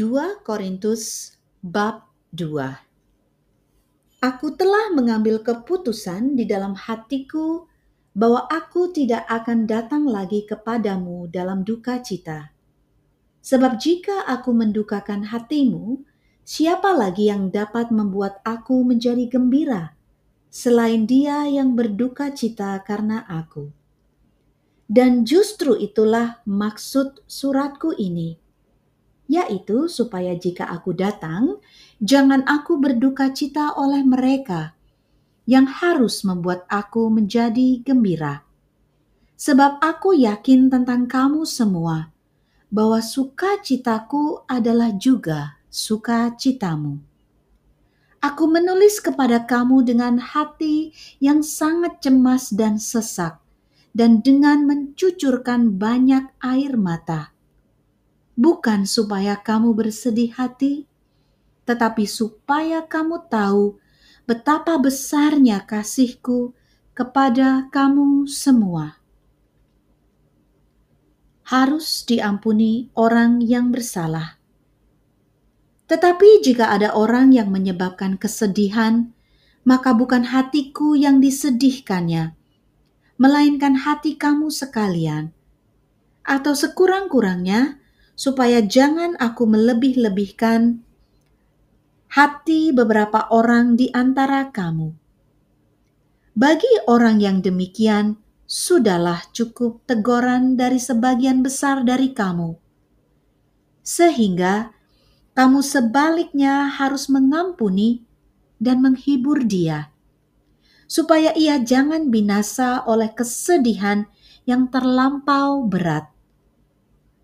2 Korintus bab 2 Aku telah mengambil keputusan di dalam hatiku bahwa aku tidak akan datang lagi kepadamu dalam duka cita. Sebab jika aku mendukakan hatimu, siapa lagi yang dapat membuat aku menjadi gembira selain dia yang berduka cita karena aku? Dan justru itulah maksud suratku ini yaitu supaya jika aku datang, jangan aku berduka cita oleh mereka yang harus membuat aku menjadi gembira. Sebab aku yakin tentang kamu semua, bahwa sukacitaku adalah juga sukacitamu. Aku menulis kepada kamu dengan hati yang sangat cemas dan sesak, dan dengan mencucurkan banyak air mata bukan supaya kamu bersedih hati, tetapi supaya kamu tahu betapa besarnya kasihku kepada kamu semua. Harus diampuni orang yang bersalah. Tetapi jika ada orang yang menyebabkan kesedihan, maka bukan hatiku yang disedihkannya, melainkan hati kamu sekalian. Atau sekurang-kurangnya, supaya jangan aku melebih-lebihkan hati beberapa orang di antara kamu. Bagi orang yang demikian, sudahlah cukup teguran dari sebagian besar dari kamu, sehingga kamu sebaliknya harus mengampuni dan menghibur dia, supaya ia jangan binasa oleh kesedihan yang terlampau berat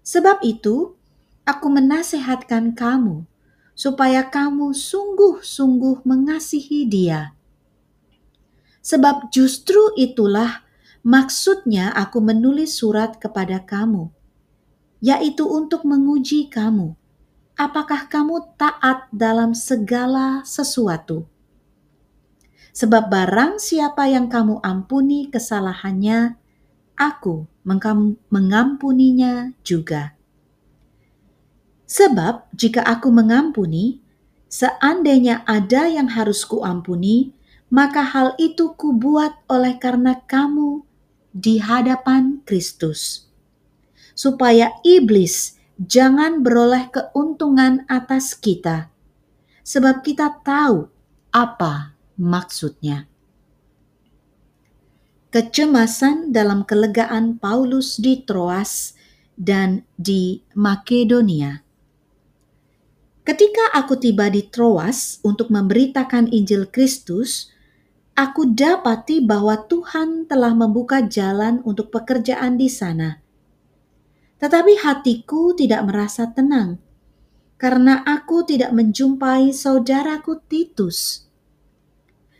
Sebab itu, aku menasehatkan kamu supaya kamu sungguh-sungguh mengasihi Dia. Sebab justru itulah maksudnya aku menulis surat kepada kamu, yaitu untuk menguji kamu, apakah kamu taat dalam segala sesuatu. Sebab barang siapa yang kamu ampuni kesalahannya, aku mengampuninya juga. Sebab jika aku mengampuni, seandainya ada yang harus kuampuni, maka hal itu kubuat oleh karena kamu di hadapan Kristus. Supaya iblis jangan beroleh keuntungan atas kita, sebab kita tahu apa maksudnya kecemasan dalam kelegaan Paulus di Troas dan di Makedonia. Ketika aku tiba di Troas untuk memberitakan Injil Kristus, aku dapati bahwa Tuhan telah membuka jalan untuk pekerjaan di sana. Tetapi hatiku tidak merasa tenang karena aku tidak menjumpai saudaraku Titus.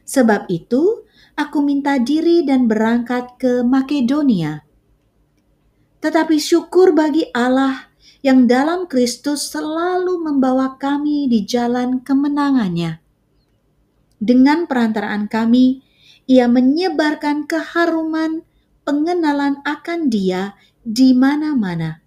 Sebab itu, aku minta diri dan berangkat ke Makedonia. Tetapi syukur bagi Allah yang dalam Kristus selalu membawa kami di jalan kemenangannya. Dengan perantaraan kami, ia menyebarkan keharuman pengenalan akan dia di mana-mana.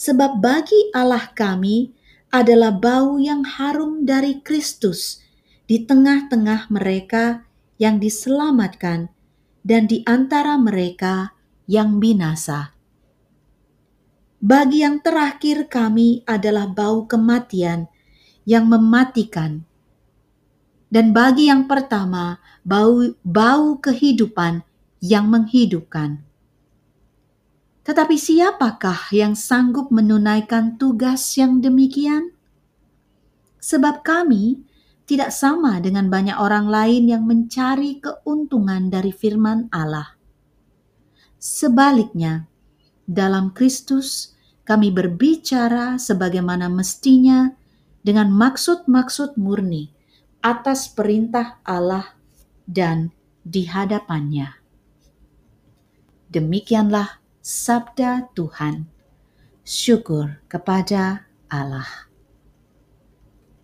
Sebab bagi Allah kami adalah bau yang harum dari Kristus di tengah-tengah mereka yang diselamatkan dan di antara mereka yang binasa. Bagi yang terakhir kami adalah bau kematian yang mematikan. Dan bagi yang pertama, bau bau kehidupan yang menghidupkan. Tetapi siapakah yang sanggup menunaikan tugas yang demikian? Sebab kami tidak sama dengan banyak orang lain yang mencari keuntungan dari firman Allah. Sebaliknya, dalam Kristus kami berbicara sebagaimana mestinya dengan maksud-maksud murni atas perintah Allah dan di hadapannya. Demikianlah sabda Tuhan. Syukur kepada Allah.